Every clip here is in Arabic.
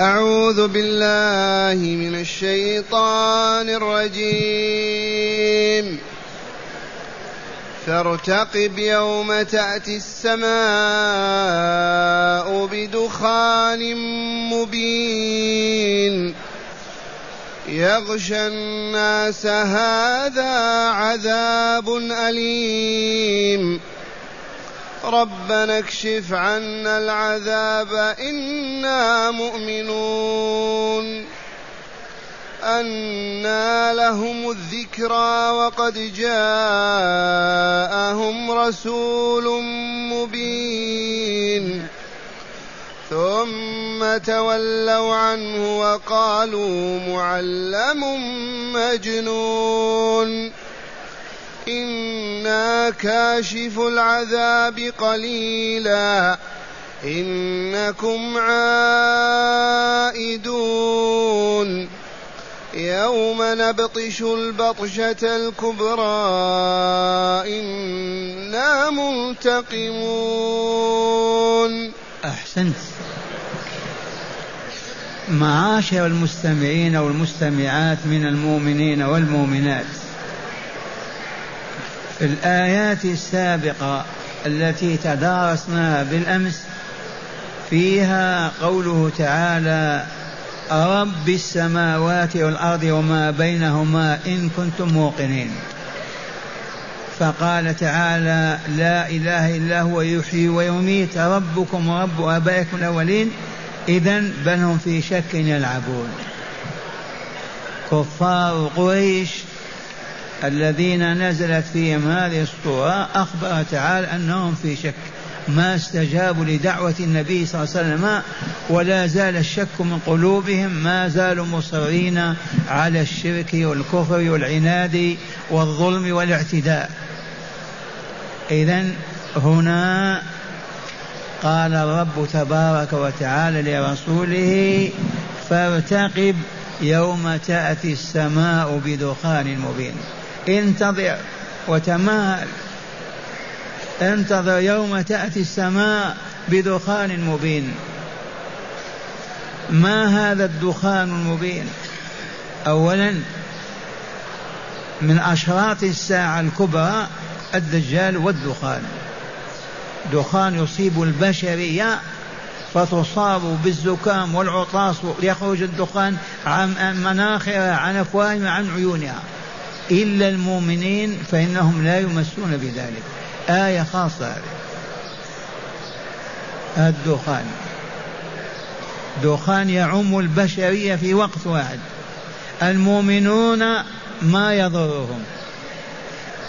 أعوذ بالله من الشيطان الرجيم. فارتقب يوم تأتي السماء بدخان مبين. يغشى الناس هذا عذاب أليم. ربنا اكشف عنا العذاب إنا مؤمنون. أنى لهم الذكرى وقد جاءهم رسول مبين. ثم تولوا عنه وقالوا معلم مجنون. إنا كاشف العذاب قليلا إنكم عائدون يوم نبطش البطشة الكبرى إنا منتقمون أحسنت. معاشر المستمعين والمستمعات من المؤمنين والمؤمنات. الآيات السابقة التي تدارسناها بالأمس فيها قوله تعالى رب السماوات والأرض وما بينهما إن كنتم موقنين. فقال تعالى لا إله إلا هو يحيي ويميت ربكم ورب آبائكم الأولين. إذا بل هم في شك يلعبون. كفار قريش الذين نزلت فيهم هذه الصورة أخبر تعالى أنهم في شك ما استجابوا لدعوة النبي صلى الله عليه وسلم ولا زال الشك من قلوبهم ما زالوا مصرين على الشرك والكفر والعناد والظلم والاعتداء. إذا هنا قال الرب تبارك وتعالى لرسوله فارتقب يوم تأتي السماء بدخان مبين. انتظر وتمهل انتظر يوم تأتي السماء بدخان مبين. ما هذا الدخان المبين؟ أولا من أشراط الساعة الكبرى الدجال والدخان. دخان يصيب البشرية فتصاب بالزكام والعطاس يخرج الدخان عن مناخرها عن أفواههم عن عيونها. إلا المؤمنين فإنهم لا يمسون بذلك. آية خاصة هذه. الدخان. دخان يعم البشرية في وقت واحد. المؤمنون ما يضرهم.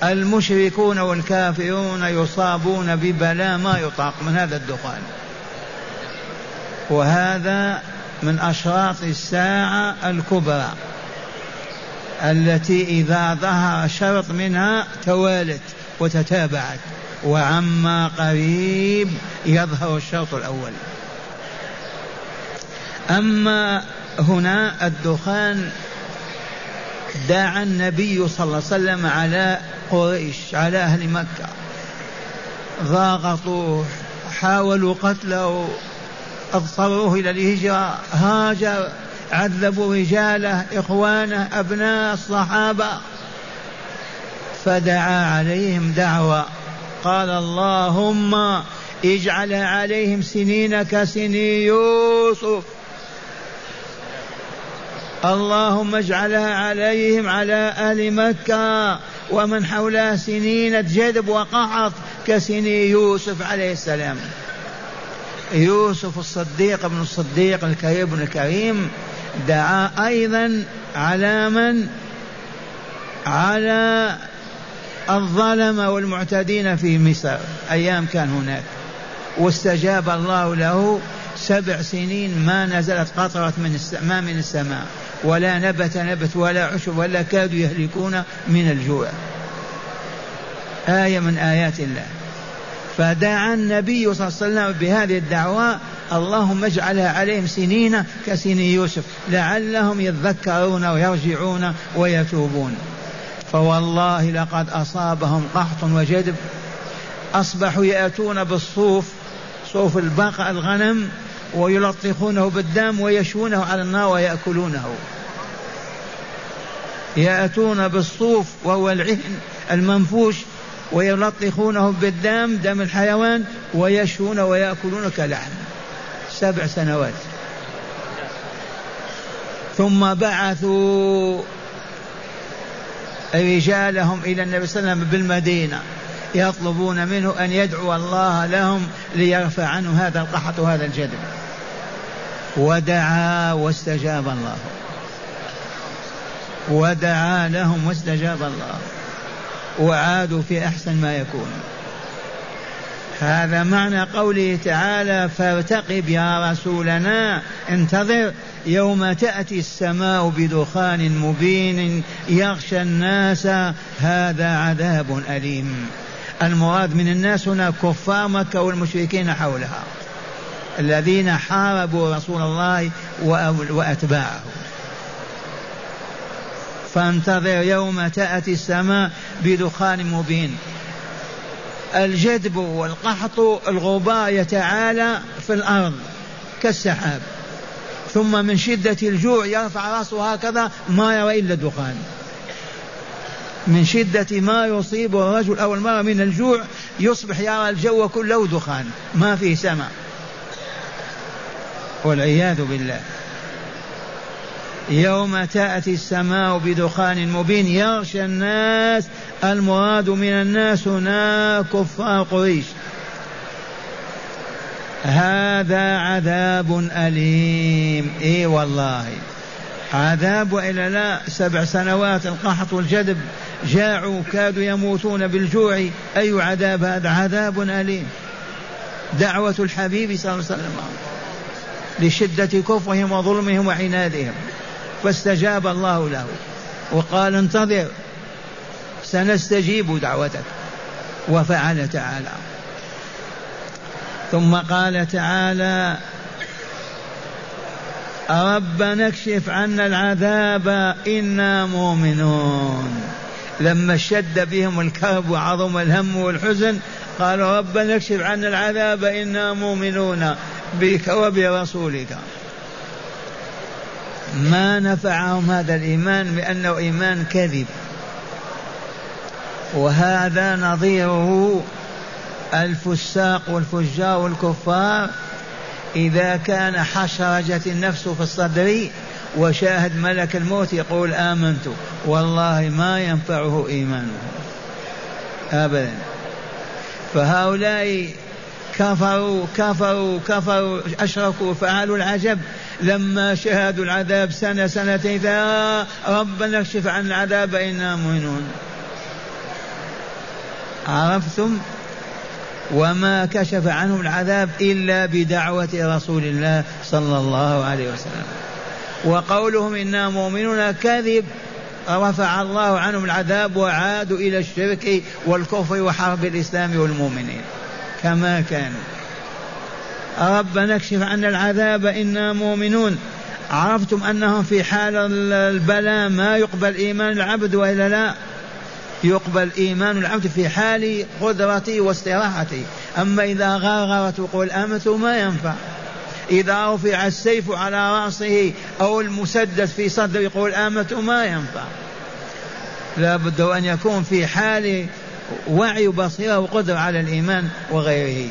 المشركون والكافرون يصابون ببلاء ما يطاق من هذا الدخان. وهذا من أشراط الساعة الكبرى. التي إذا ظهر شرط منها توالت وتتابعت. وعما قريب يظهر الشرط الأول. أما هنا الدخان دعا النبي صلى الله عليه وسلم على قريش على أهل مكة. ضاغطوه حاولوا قتله اضطروه إلى الهجرة هاجر عذبوا رجاله إخوانه أبناء الصحابة. فدعا عليهم دعوة. قال اللهم اجعل عليهم سنين كسني يوسف. اللهم اجعلها عليهم على أهل مكة. ومن حولها سنين جذب وقحط كسني يوسف عليه السلام. يوسف الصديق ابن الصديق الكريم ابن الكريم. دعا أيضا على من؟ على الظلمة والمعتدين في مصر. أيام كان هناك. واستجاب الله له سبع سنين ما نزلت قطرة من السماء من السماء. ولا نبت نبت ولا عشب ولا كادوا يهلكون من الجوع. آية من آيات الله. فدعا النبي صلى الله عليه وسلم بهذه الدعوة اللهم اجعلها عليهم سنين كسن يوسف لعلهم يذكرون ويرجعون ويتوبون. فوالله لقد أصابهم قحط وجدب أصبحوا يأتون بالصوف صوف البقر الغنم ويلطخونه بالدم ويشونه على النار ويأكلونه. يأتون بالصوف وهو العهن المنفوش ويلطخونه بالدم دم الحيوان ويشون ويأكلون كلحم. سبع سنوات. ثم بعثوا رجالهم إلى النبي صلى الله عليه وسلم بالمدينة يطلبون منه أن يدعو الله لهم ليرفع عنه هذا القحط وهذا الجدب ودعا واستجاب الله. ودعا لهم واستجاب الله. وعادوا في أحسن ما يكون. هذا معنى قوله تعالى فارتقب يا رسولنا انتظر يوم تأتي السماء بدخان مبين يغشى الناس هذا عذاب أليم. المراد من الناس هنا كفار مكة والمشركين حولها الذين حاربوا رسول الله وأتباعه. فانتظر يوم تأتي السماء بدخان مبين. الجدب والقحط الغبار يتعالى في الأرض كالسحاب. ثم من شدة الجوع يرفع رأسه هكذا ما يرى إلا دخان من شدة ما يصيب الرجل أو المرأة من الجوع يصبح يرى الجو كله دخان ما فيه سماء. والعياذ بالله. يوم تأتي السماء بدخان مبين يغشى الناس المراد من الناس هنا كفار قريش. هذا عذاب أليم. إي والله. عذاب وإلا لا سبع سنوات القحط والجدب. جاعوا كادوا يموتون بالجوع. أي عذاب هذا؟ عذاب أليم. دعوة الحبيب صلى الله عليه وسلم لشدة كفرهم وظلمهم وعنادهم. فاستجاب الله له وقال انتظر سنستجيب دعوتك. وفعل تعالى. ثم قال تعالى ربنا اكشف عنا العذاب إنا مؤمنون. لما اشتد بهم الكرب وعظم الهم والحزن قالوا ربنا اكشف عنا العذاب إنا مؤمنون بك وبرسولك. ما نفعهم هذا الإيمان بأنه إيمان كذب. وهذا نظيره الفساق والفجار والكفار إذا كان حشرجت النفس في الصدر وشاهد ملك الموت يقول آمنت. والله ما ينفعه إيمانه. أبدا. فهؤلاء كفروا كفروا كفروا أشركوا فعلوا العجب. لما شاهدوا العذاب سنة سنتين ربنا اكشف عن العذاب إنا مؤمنون. عرفتم؟ وما كشف عنهم العذاب إلا بدعوة رسول الله صلى الله عليه وسلم. وقولهم إنا مؤمنون كذب. رفع الله عنهم العذاب وعادوا إلى الشرك والكفر وحرب الإسلام والمؤمنين. كما كانوا. ربنا اكشف عنا العذاب إنا مؤمنون. عرفتم أنهم في حال البلاء ما يقبل إيمان العبد وإلا لا؟ يقبل إيمان العبد في حال قدرته واستراحته أما إذا غرغرت وقول آمنت ما ينفع. إذا رفع السيف على رأسه أو المسدس في صدره يقول آمنت ما ينفع. لا بد أن يكون في حال وعي وبصيرة وقدرة على الإيمان وغيره.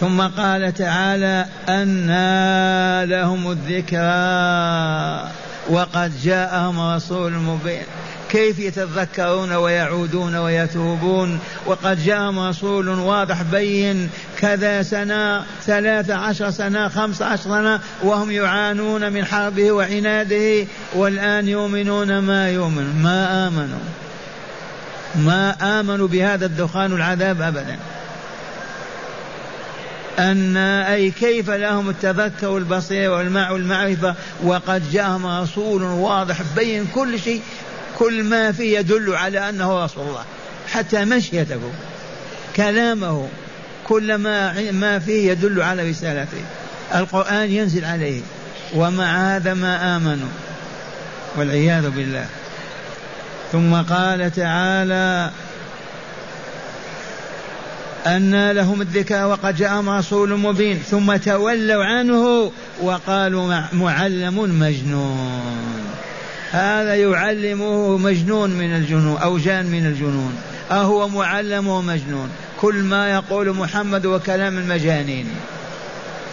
ثم قال تعالى أنى لهم الذكرى وقد جاءهم رسول مبين. كيف يتذكرون ويعودون ويتوبون؟ وقد جاءهم رسول واضح بين كذا سنة ثلاث عشر سنة خمس عشر سنة وهم يعانون من حربه وعناده والآن يؤمنون ما يؤمن. ما آمنوا؟ ما آمنوا بهذا الدخان العذاب أبدا. أن أي كيف لهم التذكر والبصير والمع والمعرفة وقد جاءهم رسول واضح بين كل شيء كل ما فيه يدل على أنه رسول الله حتى مشيته كلامه كل ما ما فيه يدل على رسالته. القرآن ينزل عليه ومع هذا ما آمنوا والعياذ بالله. ثم قال تعالى أن لهم الذكاء وقد جاءهم رسول مبين ثم تولوا عنه وقالوا معلم مجنون. هذا يعلمه مجنون من الجنون أو جان من الجنون. أهو معلم ومجنون كل ما يقول محمد وكلام المجانين.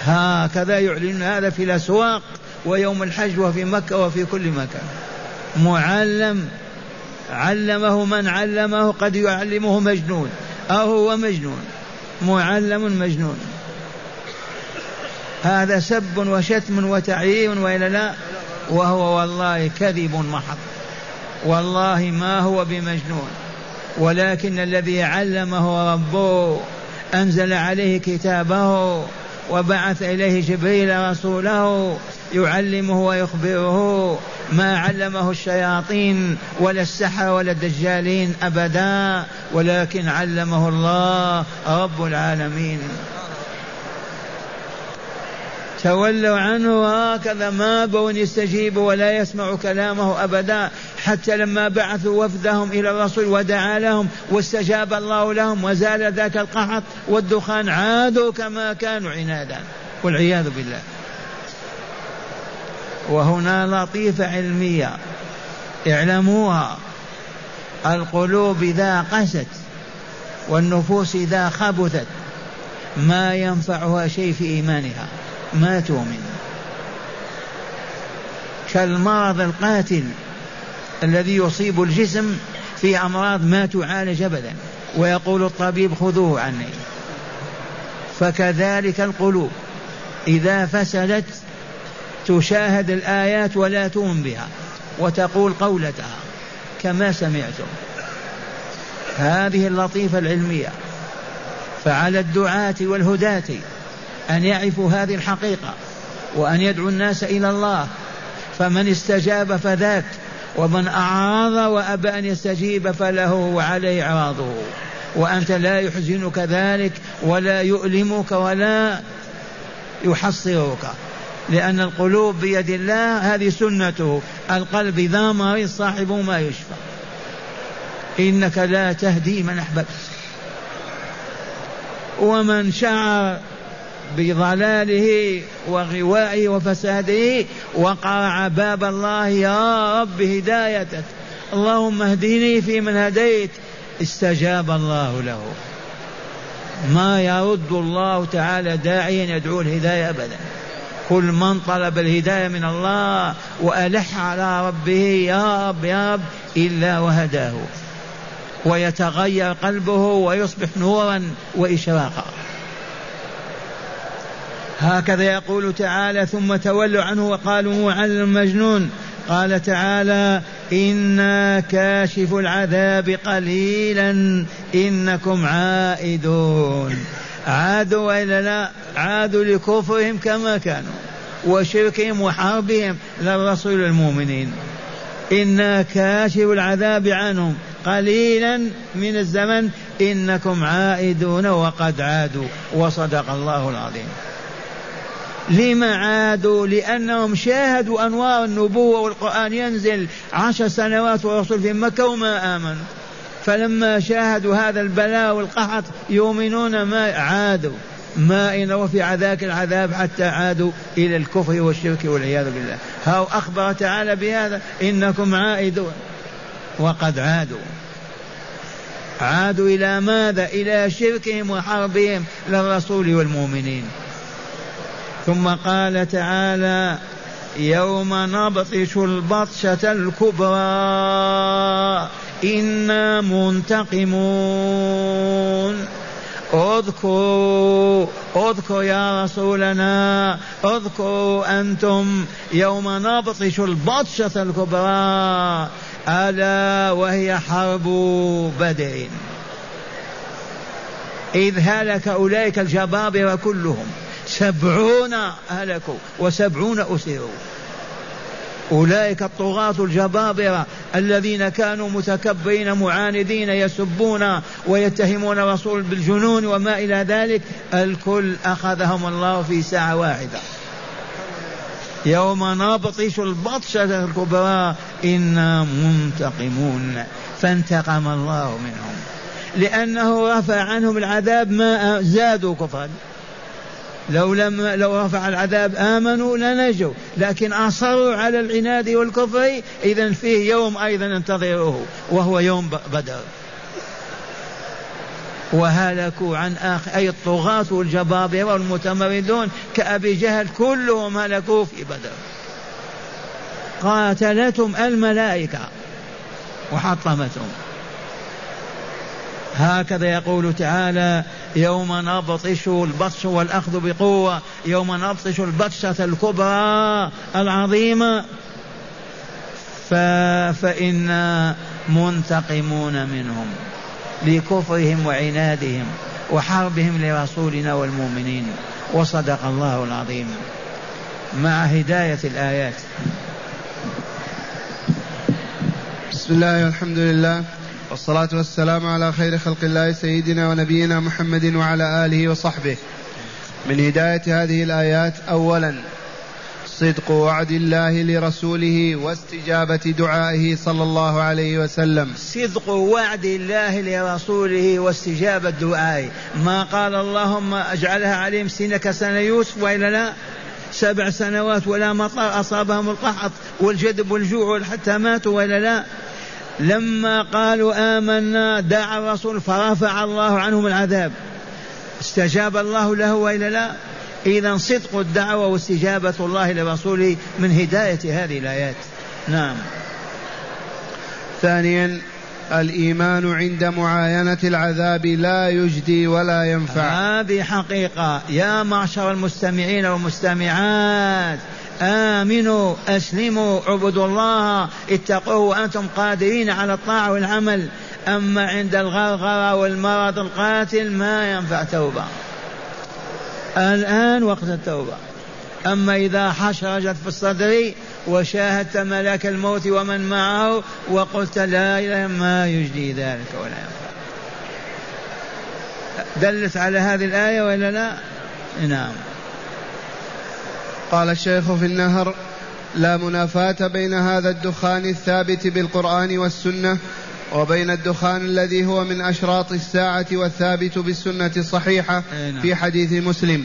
هكذا يعلن هذا في الأسواق ويوم الحج وفي مكة وفي كل مكان. معلم علمه من علمه قد يعلمه مجنون. أو هو مجنون معلم مجنون. هذا سب وشتم وتعيين وإلا لا وهو والله كذب محض. والله ما هو بمجنون. ولكن الذي علمه ربه أنزل عليه كتابه وبعث إليه جبريل رسوله يعلمه ويخبره ما علمه الشياطين ولا السحر ولا الدجالين أبدا ولكن علمه الله رب العالمين. تولوا عنه هكذا ما بون يستجيبوا ولا يسمع كلامه أبدا حتى لما بعثوا وفدهم إلى الرسول ودعا لهم واستجاب الله لهم وزال ذاك القحط والدخان عادوا كما كانوا عنادا والعياذ بالله. وهنا لطيفة علمية. اعلموها. القلوب إذا قست والنفوس إذا خبثت ما ينفعها شيء في إيمانها. ما تؤمن. كالمرض القاتل الذي يصيب الجسم في أمراض ما تعالج أبدا. ويقول الطبيب خذوه عني. فكذلك القلوب إذا فسدت تشاهد الآيات ولا تؤمن بها وتقول قولتها كما سمعتم. هذه اللطيفة العلمية. فعلى الدعاة والهداة أن يعرفوا هذه الحقيقة وأن يدعوا الناس إلى الله. فمن استجاب فذاك ومن أعرض وأبى أن يستجيب فله وعليه إعراضه. وأنت لا يحزنك ذلك ولا يؤلمك ولا يحصرك. لأن القلوب بيد الله هذه سنته. القلب إذا مريض صاحبه ما يشفى. إنك لا تهدي من أحببت. ومن شعر بضلاله وغوائه وفساده وقرع باب الله يا رب هدايتك. اللهم اهدني في من هديت. استجاب الله له. ما يرد الله تعالى داعيا يدعو الهداية ابدا. كل من طلب الهداية من الله وألح على ربه يا رب يا رب إلا وهداه. ويتغير قلبه ويصبح نورا وإشراقا. هكذا يقول تعالى ثم تولوا عنه وقالوا معلم مجنون قال تعالى إنا كاشف العذاب قليلا إنكم عائدون. عادوا وإلا لا؟ عادوا لكفرهم كما كانوا وشركهم وحربهم للرسول المؤمنين. إنا كاشف العذاب عنهم. قليلا من الزمن إنكم عائدون وقد عادوا. وصدق الله العظيم. لما عادوا؟ لأنهم شاهدوا أنوار النبوة والقرآن ينزل عشر سنوات ورسول في مكة وما آمنوا. فلما شاهدوا هذا البلاء والقحط يؤمنون ما عادوا ما إن رفع ذاك العذاب حتى عادوا إلى الكفر والشرك والعياذ بالله. هاو أخبر تعالى بهذا؟ إنكم عائدون. وقد عادوا. عادوا إلى ماذا؟ إلى شركهم وحربهم للرسول والمؤمنين. ثم قال تعالى يوم نبطش البطشة الكبرى. إنا منتقمون. اذكروا اذكروا يا رسولنا اذكروا أنتم يوم نبطش البطشة الكبرى. ألا وهي حرب بدر. إذ هلك أولئك الجبابرة كلهم سبعون هلكوا وسبعون أسروا. أولئك الطغاة الجبابرة الذين كانوا متكبرين معاندين يسبون ويتهمون الرسول بالجنون وما إلى ذلك الكل أخذهم الله في ساعة واحدة. يوم نبطش البطشة الكبرى إنا منتقمون. فانتقم الله منهم. لأنه رفع عنهم العذاب ما زادوا كفرا. لو لم لو رفع العذاب آمنوا لنجوا. لكن أصروا على العناد والكفر إذا فيه يوم أيضا انتظروه وهو يوم بدر. وهلكوا عن آخر أي الطغاة والجبابرة والمتمردون كأبي جهل كلهم هلكوا في بدر. قاتلتهم الملائكة وحطمتهم. هكذا يقول تعالى يوم نبطش البطش والأخذ بقوة يوم نبطش البطشة الكبرى العظيمة. ف... فإنا منتقمون منهم لكفرهم وعنادهم وحربهم لرسولنا والمؤمنين. وصدق الله العظيم. مع هداية الآيات. بسم الله والحمد لله. والصلاة والسلام على خير خلق الله سيدنا ونبينا محمد وعلى آله وصحبه. من هداية هذه الآيات أولا صدق وعد الله لرسوله واستجابة دعائه صلى الله عليه وسلم. صدق وعد الله لرسوله واستجابة دعائه. ما قال اللهم اجعلها عليهم سنة كسنة يوسف وإلا لا؟ سبع سنوات ولا مطر أصابهم القحط والجدب والجوع حتى ماتوا وإلا لا؟ لما قالوا آمنا دعا الرسول فرفع الله عنهم العذاب. استجاب الله له وإلا لا. إذا صدق الدعوة واستجابة الله لرسوله من هداية هذه الآيات. نعم. ثانيا الإيمان عند معاينة العذاب لا يجدي ولا ينفع. هذه حقيقة. يا معشر المستمعين والمستمعات آمنوا أسلموا اعبدوا الله اتقوه وأنتم قادرين على الطاعة والعمل. أما عند الغرغرة والمرض القاتل ما ينفع توبة. الآن وقت التوبة. أما إذا حشرجت في الصدر وشاهدت ملك الموت ومن معه وقلت لا إله ما يجدي ذلك ولا ينفع. دلت على هذه الآية ولا لا؟ نعم. قال الشيخ في النهر لا منافاة بين هذا الدخان الثابت بالقرآن والسنة وبين الدخان الذي هو من أشراط الساعة والثابت بالسنة الصحيحة نعم. في حديث مسلم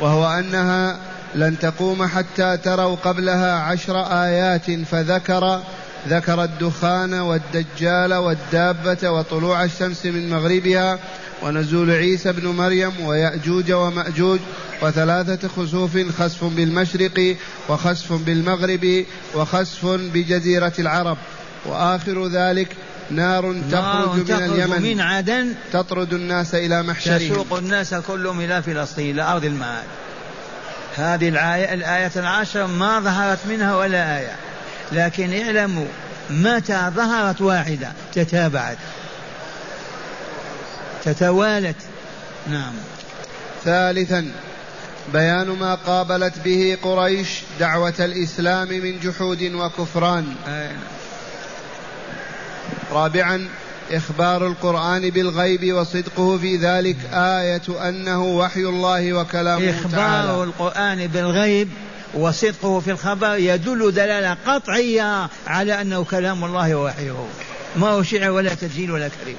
وهو أنها لن تقوم حتى تروا قبلها عشر آيات فذكر ذكر الدخان والدجال والدابة وطلوع الشمس من مغربها ونزول عيسى بن مريم ويأجوج ومأجوج وثلاثة خسوف خسف بالمشرق وخسف بالمغرب وخسف بجزيرة العرب. وآخر ذلك نار تخرج من اليمن. من عدن تطرد الناس إلى محشرهم. تسوق الناس كلهم إلى فلسطين إلى أرض المعاد. هذه الآية الآية العاشرة ما ظهرت منها ولا آية. لكن اعلموا متى ظهرت واحدة تتابعت. تتوالت. نعم. ثالثا بيان ما قابلت به قريش دعوة الإسلام من جحود وكفران. رابعا إخبار القرآن بالغيب وصدقه في ذلك آية أنه وحي الله وكلامه إخبار تعالى. القرآن بالغيب وصدقه في الخبر يدل دلالة قطعية على أنه كلام الله ووحيه. ما هو شعر ولا تسجيل ولا كريم.